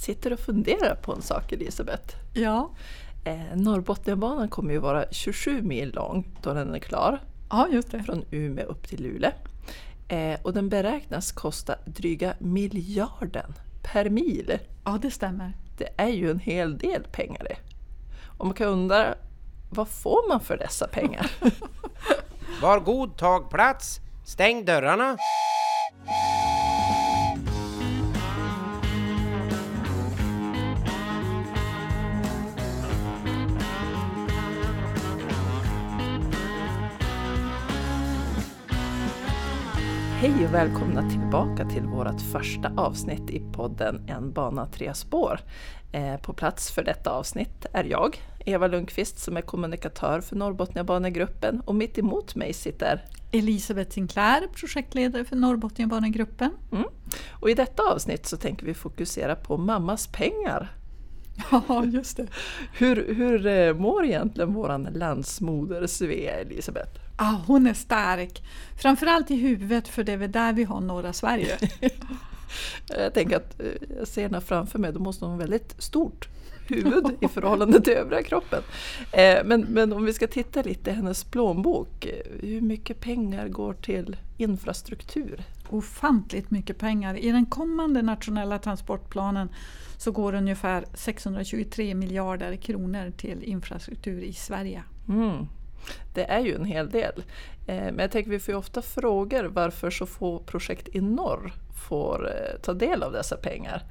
sitter och funderar på en sak Elisabeth. Ja. Eh, Norrbotniabanan kommer ju vara 27 mil lång då den är klar. Ja, just det. Från Umeå upp till Luleå. Eh, och den beräknas kosta dryga miljarden per mil. Ja, det stämmer. Det är ju en hel del pengar det. Och man kan undra, vad får man för dessa pengar? Var god tag plats, stäng dörrarna. Och välkomna tillbaka till vårt första avsnitt i podden En bana tre spår. Eh, på plats för detta avsnitt är jag, Eva Lundqvist, som är kommunikatör för Norrbotniabanegruppen och mitt emot mig sitter Elisabeth Sinclair, projektledare för Norrbotniabanegruppen. Mm. Och i detta avsnitt så tänker vi fokusera på mammas pengar. Ja, just det. Hur, hur eh, mår egentligen våran landsmoder Svea Elisabeth? Ah, hon är stark. Framförallt i huvudet för det är väl där vi har norra Sverige. jag tänker att eh, jag ser henne framför mig, då måste hon ha väldigt stort huvud i förhållande till övriga kroppen. Eh, men, men om vi ska titta lite i hennes plånbok, hur mycket pengar går till infrastruktur? Ofantligt mycket pengar. I den kommande nationella transportplanen så går ungefär 623 miljarder kronor till infrastruktur i Sverige. Mm. Det är ju en hel del. Eh, men jag tänker vi får ju ofta frågor varför så få projekt i norr får eh, ta del av dessa pengar.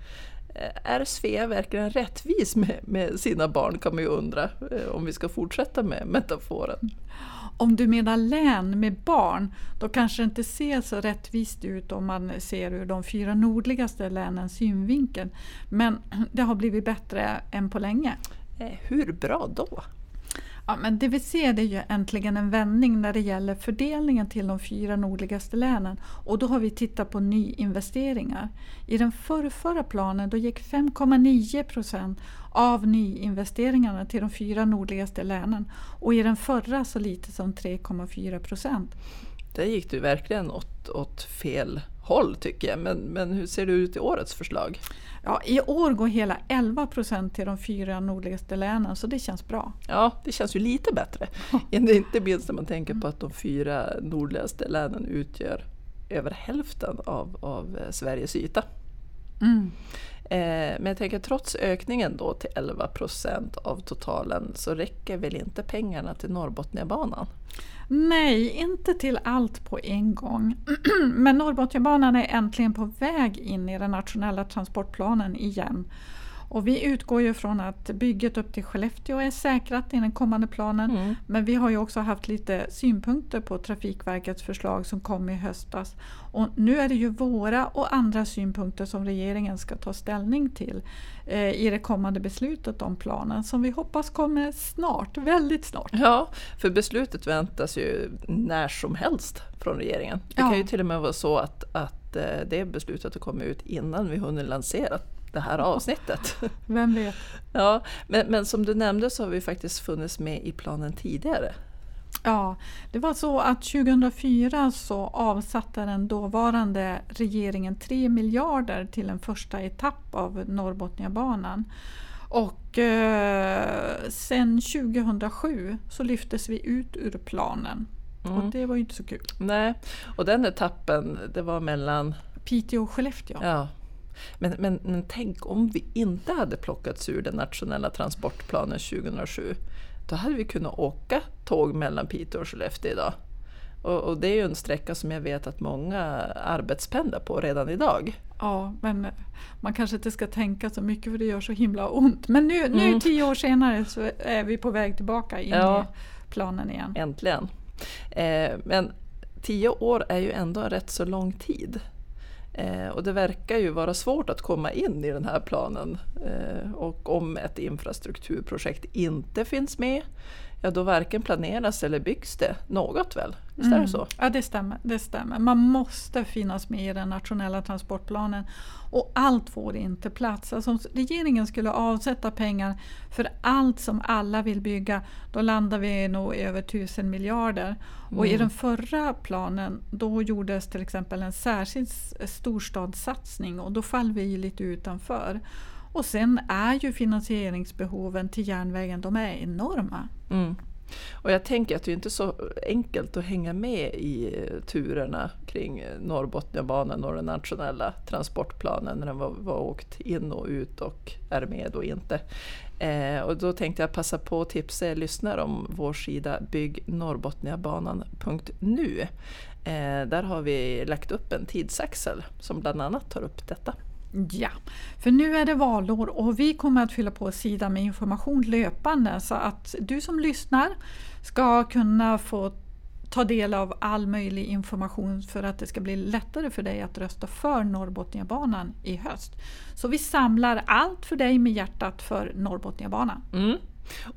Eh, är Svea verkligen rättvis med, med sina barn kan man ju undra om vi ska fortsätta med metaforen. Om du menar län med barn, då kanske det inte ser så rättvist ut om man ser ur de fyra nordligaste länens synvinkel. Men det har blivit bättre än på länge. Hur bra då? Ja, men det vi ser det är ju äntligen en vändning när det gäller fördelningen till de fyra nordligaste länen. Och då har vi tittat på nyinvesteringar. I den förrförra planen då gick 5,9 procent av nyinvesteringarna till de fyra nordligaste länen. Och i den förra så lite som 3,4 procent. Där gick du verkligen åt, åt fel håll tycker jag. Men, men hur ser det ut i årets förslag? Ja, I år går hela 11 procent till de fyra nordligaste länen så det känns bra. Ja, det känns ju lite bättre. Inte minst när man tänker på att de fyra nordligaste länen utgör över hälften av, av eh, Sveriges yta. Mm. Eh, men jag tänker trots ökningen då till 11 procent av totalen så räcker väl inte pengarna till Norrbotniabanan? Nej, inte till allt på en gång. Men Norrbotniabanan är äntligen på väg in i den nationella transportplanen igen. Och vi utgår ju från att bygget upp till Skellefteå är säkrat i den kommande planen. Mm. Men vi har ju också haft lite synpunkter på Trafikverkets förslag som kom i höstas. Och nu är det ju våra och andra synpunkter som regeringen ska ta ställning till eh, i det kommande beslutet om planen som vi hoppas kommer snart, väldigt snart. Ja, för beslutet väntas ju när som helst från regeringen. Det ja. kan ju till och med vara så att, att eh, det beslutet kommer ut innan vi hunnit lansera det här avsnittet. Vem vet? Ja, men, men som du nämnde så har vi faktiskt funnits med i planen tidigare. Ja, det var så att 2004 så avsatte den dåvarande regeringen 3 miljarder till en första etapp av Norrbotniabanan. Och eh, sen 2007 så lyftes vi ut ur planen. Mm. Och det var ju inte så kul. Nej, och den etappen det var mellan Piteå och Skellefteå. Ja, men, men, men tänk om vi inte hade plockats ur den nationella transportplanen 2007. Då hade vi kunnat åka tåg mellan Piteå och Skellefteå idag. Och, och, det är ju en sträcka som jag vet att många arbetspendlar på redan idag. Ja, men man kanske inte ska tänka så mycket för det gör så himla ont. Men nu, nu mm. tio år senare så är vi på väg tillbaka in ja, i planen igen. Äntligen. Eh, men tio år är ju ändå rätt så lång tid. Eh, och det verkar ju vara svårt att komma in i den här planen. Eh, och om ett infrastrukturprojekt inte finns med, ja då varken planeras eller byggs det något väl? Visst är det mm. så? Ja det stämmer, det stämmer. Man måste finnas med i den nationella transportplanen. Och allt får inte plats. Alltså om regeringen skulle avsätta pengar för allt som alla vill bygga, då landar vi nog över tusen miljarder. Mm. Och i mm. den förra planen, då gjordes till exempel en särskild storstadssatsning och då faller vi lite utanför. Och sen är ju finansieringsbehoven till järnvägen de är enorma. Mm. Och jag tänker att det är inte så enkelt att hänga med i turerna kring Norrbotniabanan och den nationella transportplanen när den var, var åkt in och ut och är med och inte. Eh, och då tänkte jag passa på att tipsa er lyssnare om vår sida byggnorrbotniabanan.nu. Eh, där har vi lagt upp en tidsaxel som bland annat tar upp detta. Ja, för nu är det valår och vi kommer att fylla på sidan med information löpande så att du som lyssnar ska kunna få ta del av all möjlig information för att det ska bli lättare för dig att rösta för Norrbotniabanan i höst. Så vi samlar allt för dig med hjärtat för Norrbotniabanan. Mm.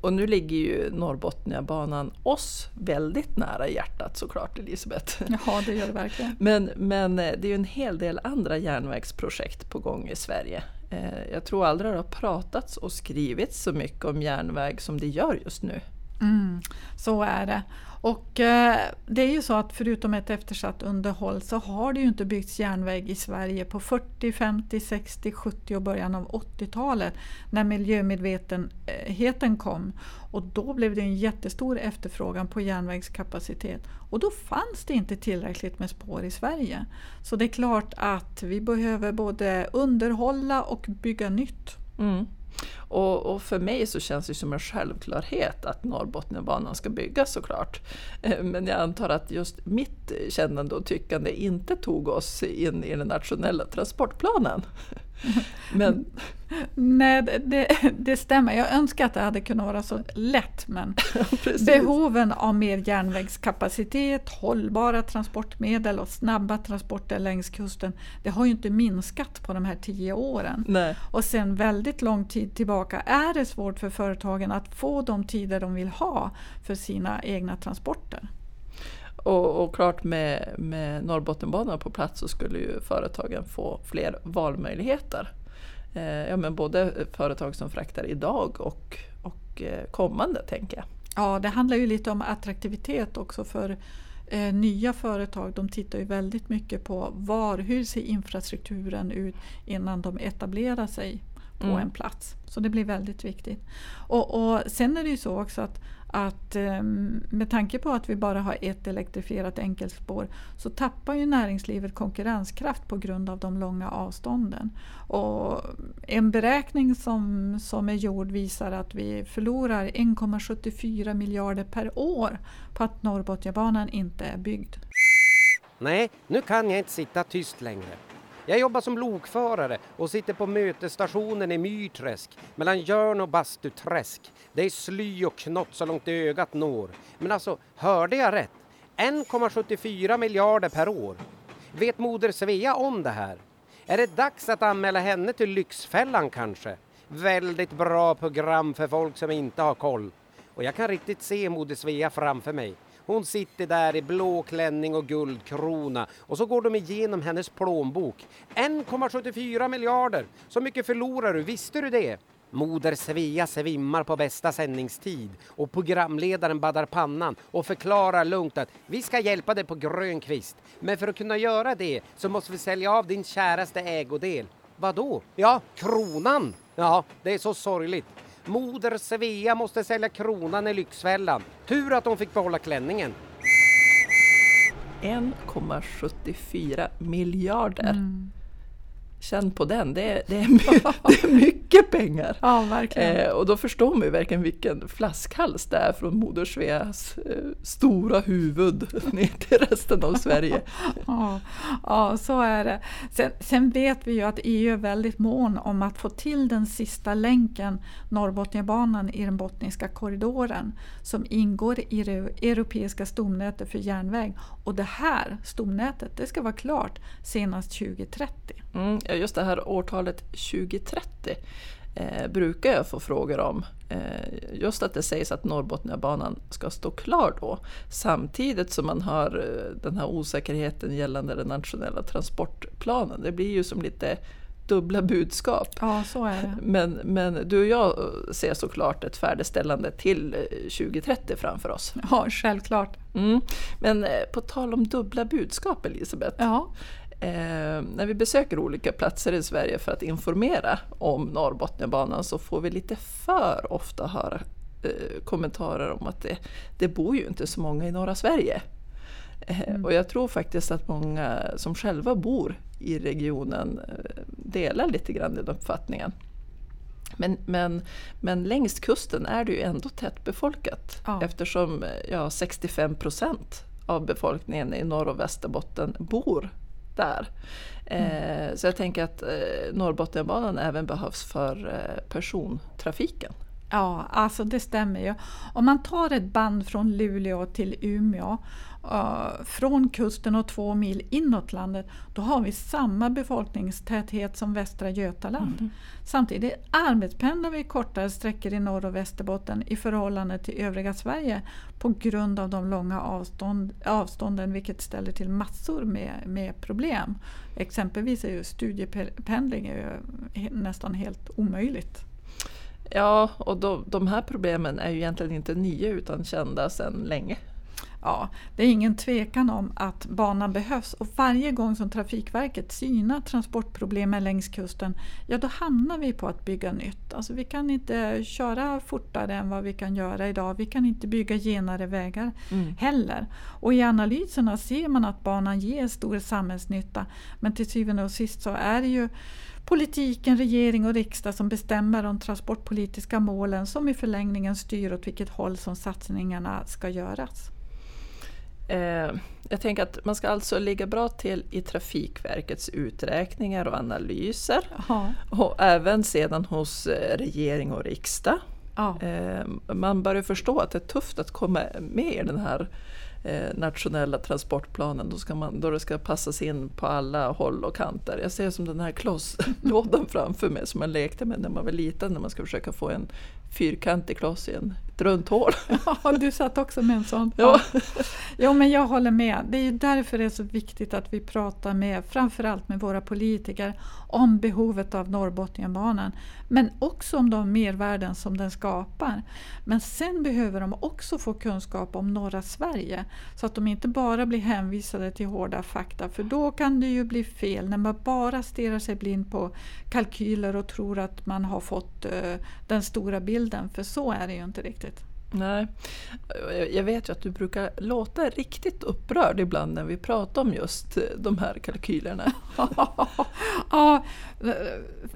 Och nu ligger ju Norrbotniabanan oss väldigt nära hjärtat såklart Elisabeth. Ja, det gör det verkligen. Men, men eh, det är ju en hel del andra järnvägsprojekt på gång i Sverige. Eh, jag tror aldrig det har pratats och skrivits så mycket om järnväg som det gör just nu. Mm, så är det. Och eh, det är ju så att förutom ett eftersatt underhåll så har det ju inte byggts järnväg i Sverige på 40, 50, 60, 70 och början av 80-talet när miljömedvetenheten kom. Och då blev det en jättestor efterfrågan på järnvägskapacitet. Och då fanns det inte tillräckligt med spår i Sverige. Så det är klart att vi behöver både underhålla och bygga nytt. Mm. Och, och, för mig så känns det som en självklarhet att Norrbotniabanan ska byggas såklart. Eh, men jag antar att just mitt kännande och tyckande inte tog oss in i den nationella transportplanen. Men... Nej, det, det, stämmer. Jag önskar att det hade kunnat vara så lätt men behoven av mer järnvägskapacitet, hållbara transportmedel och snabba transporter längs kusten det har ju inte minskat på de här tio åren. Nej. Och sen väldigt lång tid tillbaka är det svårt för företagen att få de tider de vill ha för sina egna transporter. Och, och, klart med, med Norrbottenbanan på plats så skulle ju företagen få fler valmöjligheter. Eh, ja, men både företag som fraktar idag och, och eh, kommande tänker jag. Ja, det handlar ju lite om attraktivitet också för eh, nya företag. De tittar ju väldigt mycket på var, hur ser infrastrukturen ut innan de etablerar sig på mm. en plats. Så det blir väldigt viktigt. Och, och Sen är det ju så också att att ehm, med tanke på att vi bara har ett elektrifierat enkelspår så tappar ju näringslivet konkurrenskraft på grund av de långa avstånden. Och en beräkning som, som är gjord visar att vi förlorar 1,74 miljarder per år på att Norrbotniabanan inte är byggd. Nej, nu kan jag inte sitta tyst längre. Jag jobbar som lokförare och sitter på mötesstationen i Myrträsk mellan Jörn och Bastuträsk. Det är sly och knott så långt ögat når. Men alltså, hörde jag rätt? 1,74 miljarder per år. Vet moder Svea om det här? Är det dags att anmäla henne till Lyxfällan kanske? Väldigt bra program för folk som inte har koll. Och jag kan riktigt se moder Svea framför mig. Hon sitter där i blå klänning och guldkrona och så går de igenom hennes plånbok. 1,74 miljarder! Så mycket förlorar du, visste du det? Moder Svea svimmar på bästa sändningstid och programledaren baddar pannan och förklarar lugnt att vi ska hjälpa dig på grön kvist. Men för att kunna göra det så måste vi sälja av din käraste ägodel. Vadå? Ja, kronan! Ja, det är så sorgligt. Moder Svea måste sälja kronan i Lyxfällan. Tur att hon fick behålla klänningen. 1,74 miljarder. Mm. Känn på den, det är, det är, det är mycket pengar. Ja. Eh, och då förstår man ju verkligen vilken flaskhals det är från Moder Sveas eh, stora huvud ner till resten av Sverige. ja, ja, så är det. Sen, sen, vet vi ju att EU är väldigt mån om att få till den sista länken, Norrbotniabanan i den Bottniska korridoren, som ingår i det europeiska stomnätet för järnväg. Och det här stomnätet, det ska vara klart senast 2030. Mm, just det här årtalet 2030 eh, brukar jag få frågor om. Eh, just att det sägs att Norrbotniabanan ska stå klar då. Samtidigt som man har eh, den här osäkerheten gällande den nationella transportplanen. Det blir ju som lite dubbla budskap. Ja, så är det. Men, men du och jag ser såklart ett färdigställande till 2030 eh, framför oss. Ja, självklart. Mm. Men eh, på tal om dubbla budskap Elisabeth. Ja. Eh, när vi besöker olika platser i Sverige för att informera om Norrbotniabanan så får vi lite för ofta höra eh, kommentarer om att det, det bor ju inte så många i norra Sverige. Eh, mm. Och jag tror faktiskt att många som själva bor i regionen eh, delar lite grann den uppfattningen. Men, men, men längs kusten är det ju ändå tättbefolkat ja. eftersom ja, 65 procent av befolkningen i Norr och Västerbotten bor där. Mm. Eh, så jag tänker att eh, Norrbotniabanan även behövs för eh, persontrafiken. Ja, alltså det stämmer ju. Om man tar ett band från Luleå till Umeå uh, från kusten och två mil inåt landet, då har vi samma befolkningstäthet som Västra Götaland. Mm. Samtidigt arbetspendlar vi kortare sträckor i Norr och Västerbotten i förhållande till övriga Sverige på grund av de långa avstånd, avstånden vilket ställer till massor med, med problem. Exempelvis är ju studiependling är ju nästan helt omöjligt. Ja, och då, de här problemen är ju egentligen inte nya utan kända sedan länge. Ja, det är ingen tvekan om att banan behövs och varje gång som Trafikverket synar transportproblemen längs kusten, ja då hamnar vi på att bygga nytt. Alltså vi kan inte köra fortare än vad vi kan göra idag. Vi kan inte bygga genare vägar mm. heller. Och i analyserna ser man att banan ger stor samhällsnytta. Men till syvende och sist så är det ju politiken, regering och riksdag som bestämmer de transportpolitiska målen som i förlängningen styr åt vilket håll som satsningarna ska göras. Eh, jag tänker att man ska alltså ligga bra till i Trafikverkets uträkningar och analyser. Aha. Och även sedan hos eh, regering och riksdag. Ja. Eh, man börjar förstå att det är tufft att komma med i den här eh, nationella transportplanen. Då, ska man, då det ska passas in på alla håll och kanter. Jag ser som den här klosslådan framför mig som man lekte med när man var liten när man ska försöka få en fyrkantig kloss i en, ett runt hål. Ja, du satt också med en sån. Ja. Jo, men jag håller med. Det är därför det är så viktigt att vi pratar med, framförallt med våra politiker, om behovet av Norrbotniabanan. Men också om de mervärden som den skapar. Men sen behöver de också få kunskap om norra Sverige. Så att de inte bara blir hänvisade till hårda fakta. För då kan det ju bli fel när man bara stirrar sig blind på kalkyler och tror att man har fått uh, den stora bilden. För så är det ju inte riktigt. Nej, jag vet ju att du brukar låta riktigt upprörd ibland när vi pratar om just de här kalkylerna. ja,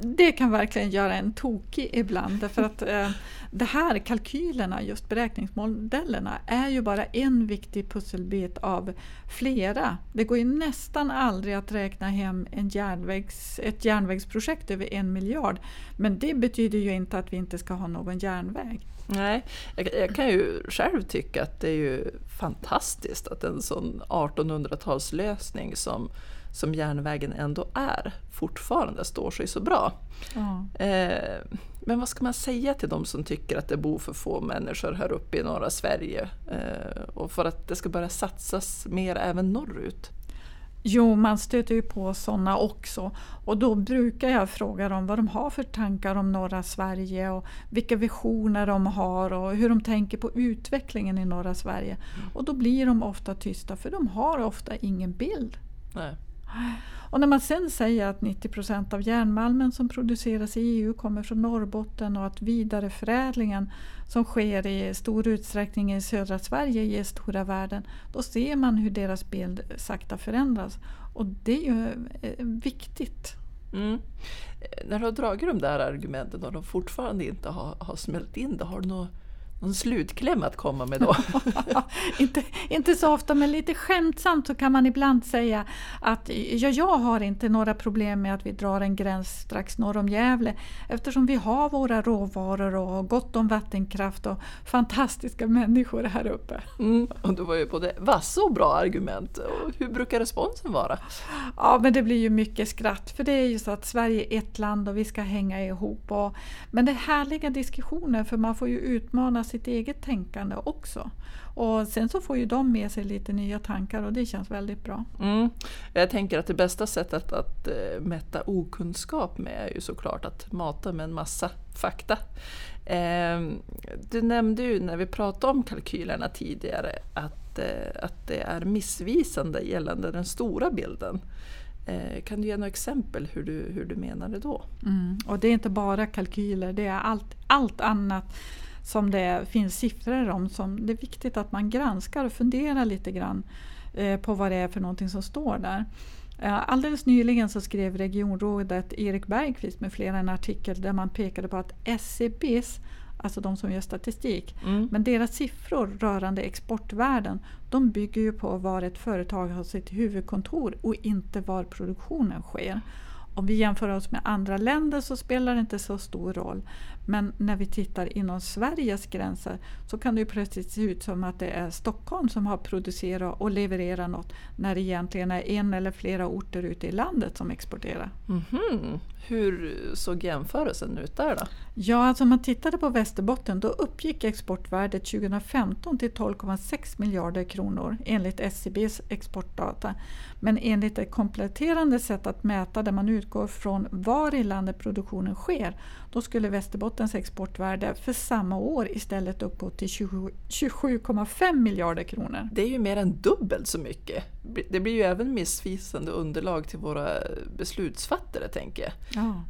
det kan verkligen göra en tokig ibland. Därför att eh, de här kalkylerna, just beräkningsmodellerna, är ju bara en viktig pusselbit av flera. Det går ju nästan aldrig att räkna hem en järnvägs, ett järnvägsprojekt över en miljard. Men det betyder ju inte att vi inte ska ha någon järnväg. Nej, jag, jag, kan ju själv tycka att det är ju fantastiskt att en sån 1800-talslösning som, som järnvägen ändå är fortfarande står sig så bra. Eh, men vad ska man säga till de som tycker att det bor för få människor här uppe i norra Sverige eh, och för att det ska börja satsas mer även norrut? Jo, man stöter ju på sådana också. Och då brukar jag fråga dem vad de har för tankar om norra Sverige och vilka visioner de har och hur de tänker på utvecklingen i norra Sverige. Mm. Och då blir de ofta tysta för de har ofta ingen bild. Nej. Och när man sen säger att 90 procent av järnmalmen som produceras i EU kommer från Norrbotten och att vidareförädlingen som sker i stor utsträckning i södra Sverige ger stora värden, då ser man hur deras bild sakta förändras. Och det är ju eh, viktigt. Mm. Eh, när du har dragit de där argumenten och de fortfarande inte har, har smält in, då har du något någon slutkläm att komma med då? inte, inte så ofta, men lite skämtsamt så kan man ibland säga att ja, jag har inte några problem med att vi drar en gräns strax norr om Gävle eftersom vi har våra råvaror och gott om vattenkraft och fantastiska människor här uppe. Mm, och det var ju både vassa och bra argument. Och hur brukar responsen vara? Ja, men det blir ju mycket skratt för det är ju så att Sverige är ett land och vi ska hänga ihop. Och, men det är härliga diskussioner för man får ju utmana sitt eget tänkande också. Och sen så får ju de med sig lite nya tankar och det känns väldigt bra. Mm. Jag tänker att det bästa sättet att äh, mätta okunskap med är ju såklart att mata med en massa fakta. Eh, du nämnde ju när vi pratade om kalkylerna tidigare att, eh, att det är missvisande gällande den stora bilden. Eh, kan du ge några exempel hur du, hur du menade då? Mm. Och det är inte bara kalkyler, det är allt, allt annat som det finns siffror om som det är viktigt att man granskar och funderar lite grann eh, på vad det är för någonting som står där. Eh, alldeles nyligen så skrev regionrådet Erik Bergqvist med flera en artikel där man pekade på att SCBs alltså de som gör statistik. Mm. Men deras siffror rörande exportvärden de bygger ju på var ett företag har sitt huvudkontor och inte var produktionen sker. Om vi jämför oss med andra länder så spelar det inte så stor roll. Men när vi tittar inom Sveriges gränser så kan det ju plötsligt se ut som att det är Stockholm som har producerat och levererat något när det egentligen är en eller flera orter ute i landet som exporterar. Mm -hmm. Hur såg jämförelsen ut där då? Ja, alltså om man tittade på Västerbotten då uppgick exportvärdet 2015 till 12,6 miljarder kronor enligt SCBs exportdata. Men enligt ett kompletterande sätt att mäta där man utgår från var i landet produktionen sker, då skulle Västerbottens exportvärde för samma år istället uppgå till 27,5 miljarder kronor. Det är ju mer än dubbelt så mycket. Det blir ju även missvisande underlag till våra beslutsfattare, tänker jag. Ja.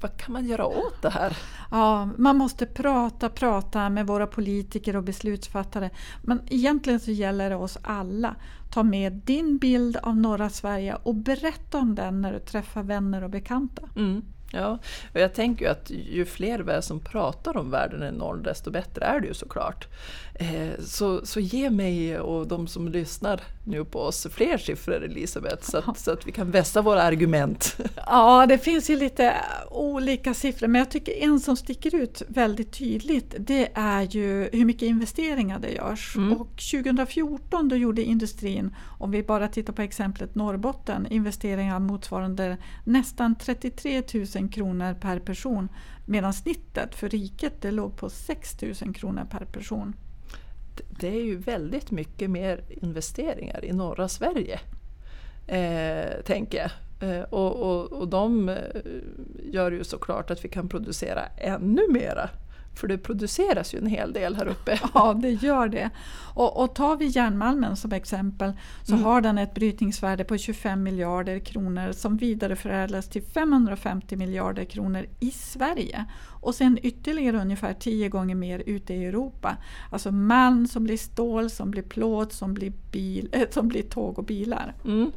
Vad kan man göra åt det här? Ja, man måste prata, prata med våra politiker och beslutsfattare. Men egentligen så gäller det oss alla. Ta med din bild av norra Sverige och berätta om den när du träffar vänner och bekanta. Mm. Ja, och jag tänker ju att ju fler vi är som pratar om världen i norr, desto bättre är det ju såklart. Eh, så, så ge mig och de som lyssnar nu på oss fler siffror Elisabeth, så att, så att vi kan vässa våra argument. Ja, det finns ju lite olika siffror, men jag tycker en som sticker ut väldigt tydligt, det är ju hur mycket investeringar det görs. Mm. Och 2014 då gjorde industrin, om vi bara tittar på exemplet Norrbotten, investeringar motsvarande nästan 33 000 kronor per person, medan snittet för riket det låg på 6 000 kronor per person det är ju väldigt mycket mer investeringar i norra Sverige. Eh, tänker jag. Eh, och, och, och de eh, gör ju såklart att vi kan producera ännu mera för det produceras ju en hel del här uppe. Ja, det gör det. Och, och tar vi järnmalmen som exempel så mm. har den ett brytningsvärde på 25 miljarder kronor som vidareförädlas till 550 miljarder kronor i Sverige. Och sen ytterligare ungefär 10 gånger mer ute i Europa. Alltså malm som blir stål, som blir plåt, som blir, bil, äh, som blir tåg och bilar. Mm.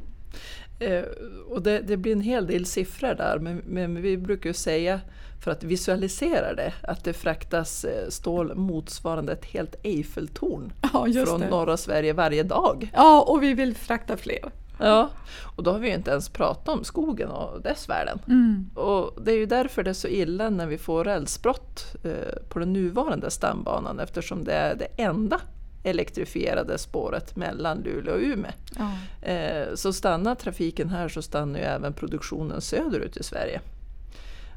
Eh, och det, det, blir en hel del siffror där, men, men vi brukar ju säga för att visualisera det, att det fraktas eh, stål motsvarande ett helt Eiffeltorn ja, från det. norra Sverige varje dag. Ja, och vi vill frakta fler. Ja, och då har vi ju inte ens pratat om skogen och dess värden. Mm. Och det är ju därför det är så illa när vi får rälsbrott eh, på den nuvarande stambanan eftersom det är det enda elektrifierade spåret mellan Luleå och Umeå. Ja. Eh, så stannar trafiken här så stannar ju även produktionen söderut i Sverige.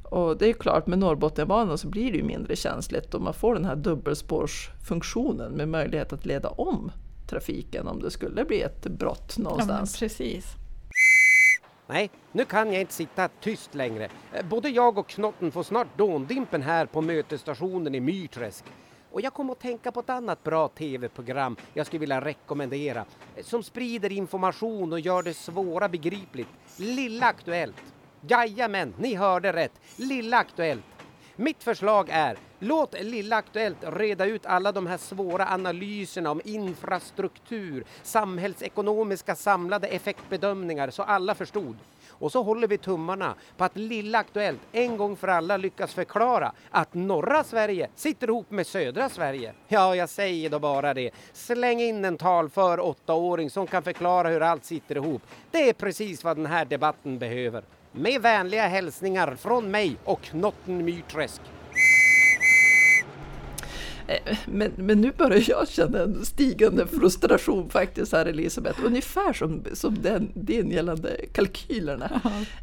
Och det är klart, med Norrbotniabanan så blir det ju mindre känsligt om man får den här dubbelspårsfunktionen med möjlighet att leda om trafiken om det skulle bli ett brott någonstans. Ja, precis. Nej, nu kan jag inte sitta tyst längre. Eh, både jag och Knotten får snart dåndimpen här på mötesstationen i Myrträsk. Och jag kom att tänka på ett annat bra tv-program jag skulle vilja rekommendera eh, som sprider information och gör det svåra begripligt. Lilla Aktuellt. Jajamän, ni hörde rätt. Lilla Aktuellt. Mitt förslag är låt Lilla Aktuellt reda ut alla de här svåra analyserna om infrastruktur, samhällsekonomiska samlade effektbedömningar så alla förstod. Och så håller vi tummarna på att Lilla Aktuellt en gång för alla lyckas förklara att norra Sverige sitter ihop med södra Sverige. Ja, jag säger då bara det. Släng in en talför åttaåring som kan förklara hur allt sitter ihop. Det är precis vad den här debatten behöver. Med vänliga hälsningar från mig och Notten Myrträsk. Men, men nu börjar jag känna en stigande frustration faktiskt här Elisabeth, ungefär som, som den, din gällande kalkylerna.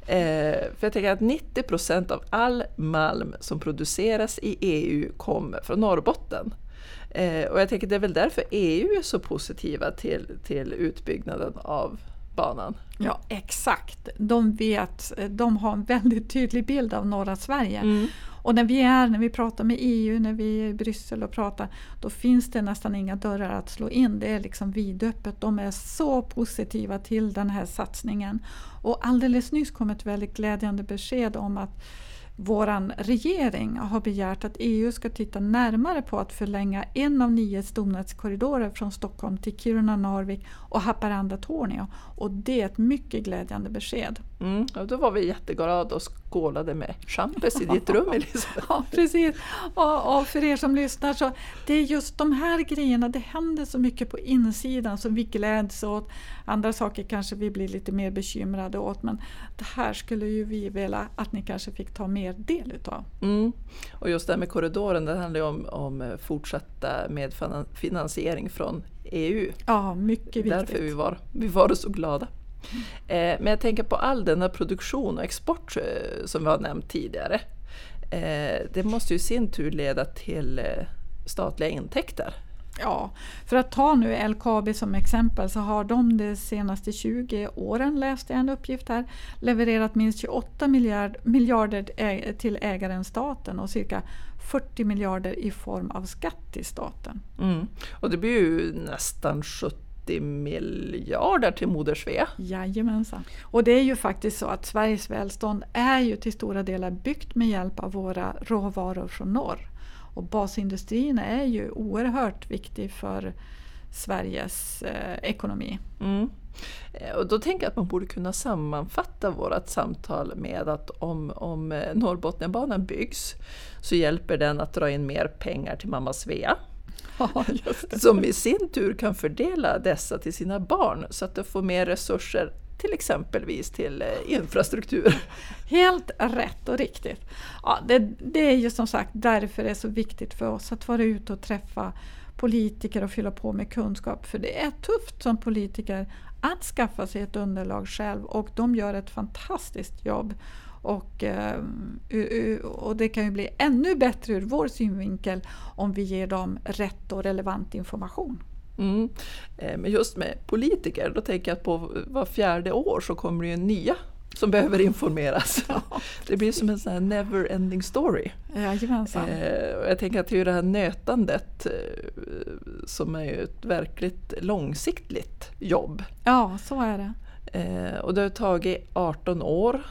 Eh, för jag tänker att 90 procent av all malm som produceras i EU kommer från Norrbotten. Eh, och jag tänker det är väl därför EU är så positiva till, till utbyggnaden av banan. Ja exakt, de vet, de har en väldigt tydlig bild av norra Sverige. Mm. Och när vi är, när vi pratar med EU, när vi är i Bryssel och pratar, då finns det nästan inga dörrar att slå in. Det är liksom vidöppet. De är så positiva till den här satsningen. Och alldeles nyss kom ett väldigt glädjande besked om att vår regering har begärt att EU ska titta närmare på att förlänga en av nio stomnätskorridorer från Stockholm till Kiruna, Narvik och Haparanda-Torneå. Och det är ett mycket glädjande besked. Mm, och då var vi jätteglada och skålade med champis i ditt rum Elisabeth. ja, precis. Och, och, för er som lyssnar så det är just de här grejerna, det händer så mycket på insidan som vi gläds åt. Andra saker kanske vi blir lite mer bekymrade åt men det här skulle ju vi vilja att ni kanske fick ta mer del utav. Mm. Och just det här med korridoren, det handlar ju om, om fortsatta medfinansiering från EU. Ja, mycket viktigt. Därför vi var, vi var så glada. Eh, men jag tänker på all denna produktion och export eh, som vi har nämnt tidigare. Eh, det måste ju i sin tur leda till statliga intäkter. Ja, för att ta nu LKAB som exempel så har de de senaste 20 åren, läste jag en uppgift här, levererat minst 28 miljard, miljarder till ägaren staten och cirka 40 miljarder i form av skatt till staten. Mm. Och det blir ju nästan 70 30 miljarder till Moder Svea. Jajamensan. Och det är ju faktiskt så att Sveriges välstånd är ju till stora delar byggt med hjälp av våra råvaror från norr. Och basindustrin är ju oerhört viktig för Sveriges eh, ekonomi. Mm. Eh, och då tänker jag att man borde kunna sammanfatta vårt samtal med att om, om eh, Norrbotniabanan byggs så hjälper den att dra in mer pengar till mamma Svea. Ja, som i sin tur kan fördela dessa till sina barn så att de får mer resurser till exempelvis till eh, infrastruktur. Helt rätt och riktigt. Ja, det, det är ju som sagt därför det är så viktigt för oss att vara ute och träffa politiker och fylla på med kunskap. För det är tufft som politiker att skaffa sig ett underlag själv och de gör ett fantastiskt jobb. Och, eh, och det kan ju bli ännu bättre ur vår synvinkel om vi ger dem rätt och relevant information. Mm. Eh, men just med politiker, då tänker jag att på var fjärde år så kommer det ju nya som behöver informeras. Det blir som en sån här never ending story. Jajamensan. Eh, jag tänker att det är det här nötandet som är ett verkligt långsiktigt jobb. Ja, så är det. Och det har tagit 18 år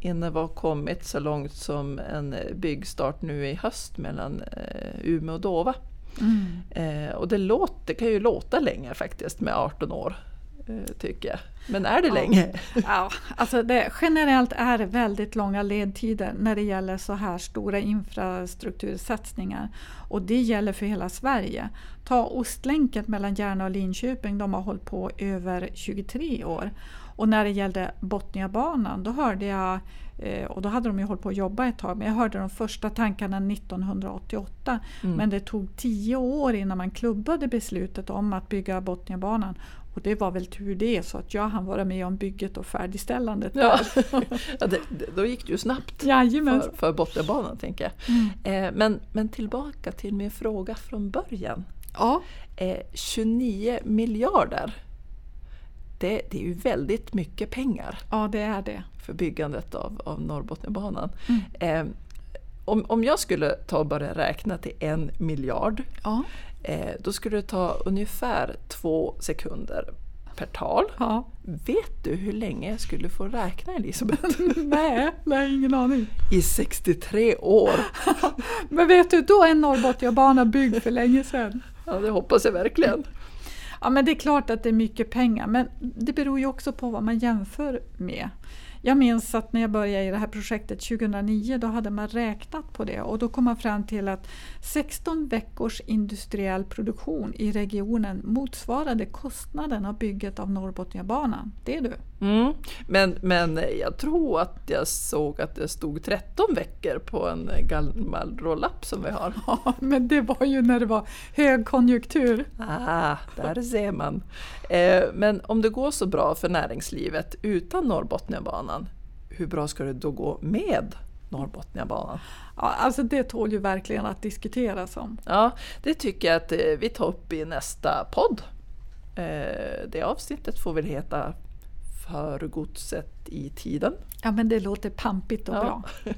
innan vi har kommit så långt som en byggstart nu i höst mellan eh, Umeå och Dova. Mm. Eh, och det, låter, det kan ju låta länge faktiskt med 18 år, eh, tycker jag. Men är det ja. länge? Ja, alltså det, generellt är det väldigt långa ledtider när det gäller så här stora infrastruktursatsningar. Och det gäller för hela Sverige. Ta Ostlänken mellan Järna och Linköping, de har hållit på över 23 år. Och när det gällde Botniabanan då hörde jag, eh, och då hade de ju hållit på att jobba ett tag, men jag hörde de första tankarna 1988. Mm. Men det tog tio år innan man klubbade beslutet om att bygga Botniabanan. Och det var väl tur det, så att jag hann vara med om bygget och färdigställandet. Ja. ja det, då gick det ju snabbt Jajamän. för, för Botniabanan, tänker jag. Mm. Eh, men, men tillbaka till min fråga från början. Ja. Eh, 29 miljarder det, det, är ju väldigt mycket pengar. Ja, det är det. För byggandet av, av Norrbotniabanan. Mm. Eh, om, om jag skulle ta och börja räkna till en miljard, ja. eh, då skulle det ta ungefär två sekunder per tal. Ja. Vet du hur länge jag skulle få räkna Elisabeth? nej, nej, ingen aning. I 63 år! Men vet du, då är Norrbotniabanan byggd för länge sedan. Ja, det hoppas jag verkligen. Ja, men det är klart att det är mycket pengar, men det beror ju också på vad man jämför med. Jag minns att när jag började i det här projektet 2009 då hade man räknat på det och då kom man fram till att 16 veckors industriell produktion i regionen motsvarade kostnaden av bygget av Norrbotniabanan. Det är du. Mm. Men, men jag tror att jag såg att det stod 13 veckor på en gammal roll-up som vi har. Ja, men det var ju när det var högkonjunktur. Ah, där ser man. Eh, men om det går så bra för näringslivet utan Norrbotniabanan, hur bra ska det då gå med Norrbotniabanan? Ja, alltså det tål ju verkligen att diskuteras om. Ja, det tycker jag att eh, vi tar upp i nästa podd. Eh, det avsnittet får väl heta för godset i tiden. Ja men det låter pampigt och ja. bra.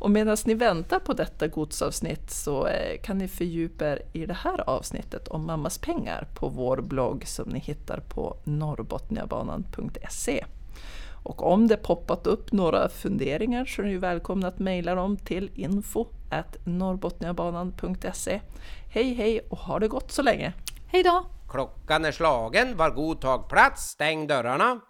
och medan ni väntar på detta godsavsnitt så eh, kan ni fördjupa er i det här avsnittet om mammas pengar på vår blogg som ni hittar på norrbotniabanan.se. Och om det poppat upp några funderingar så är ni välkomna att mejla dem till info norrbotniabanan.se. Hej hej och ha det gott så länge! Hej då! Klockan är slagen, var god tag plats, stäng dörrarna.